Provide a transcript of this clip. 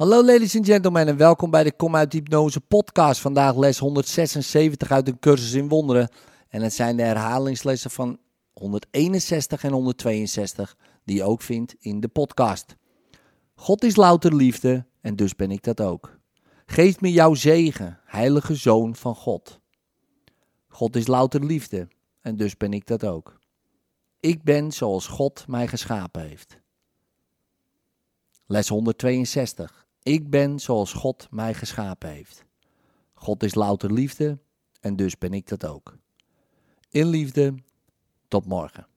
Hallo ladies and gentlemen en welkom bij de Kom uit Hypnose podcast. Vandaag les 176 uit een cursus in wonderen. En het zijn de herhalingslessen van 161 en 162 die je ook vindt in de podcast. God is louter liefde en dus ben ik dat ook. Geef me jouw zegen, heilige zoon van God. God is louter liefde en dus ben ik dat ook. Ik ben zoals God mij geschapen heeft. Les 162. Ik ben zoals God mij geschapen heeft. God is louter liefde en dus ben ik dat ook. In liefde, tot morgen.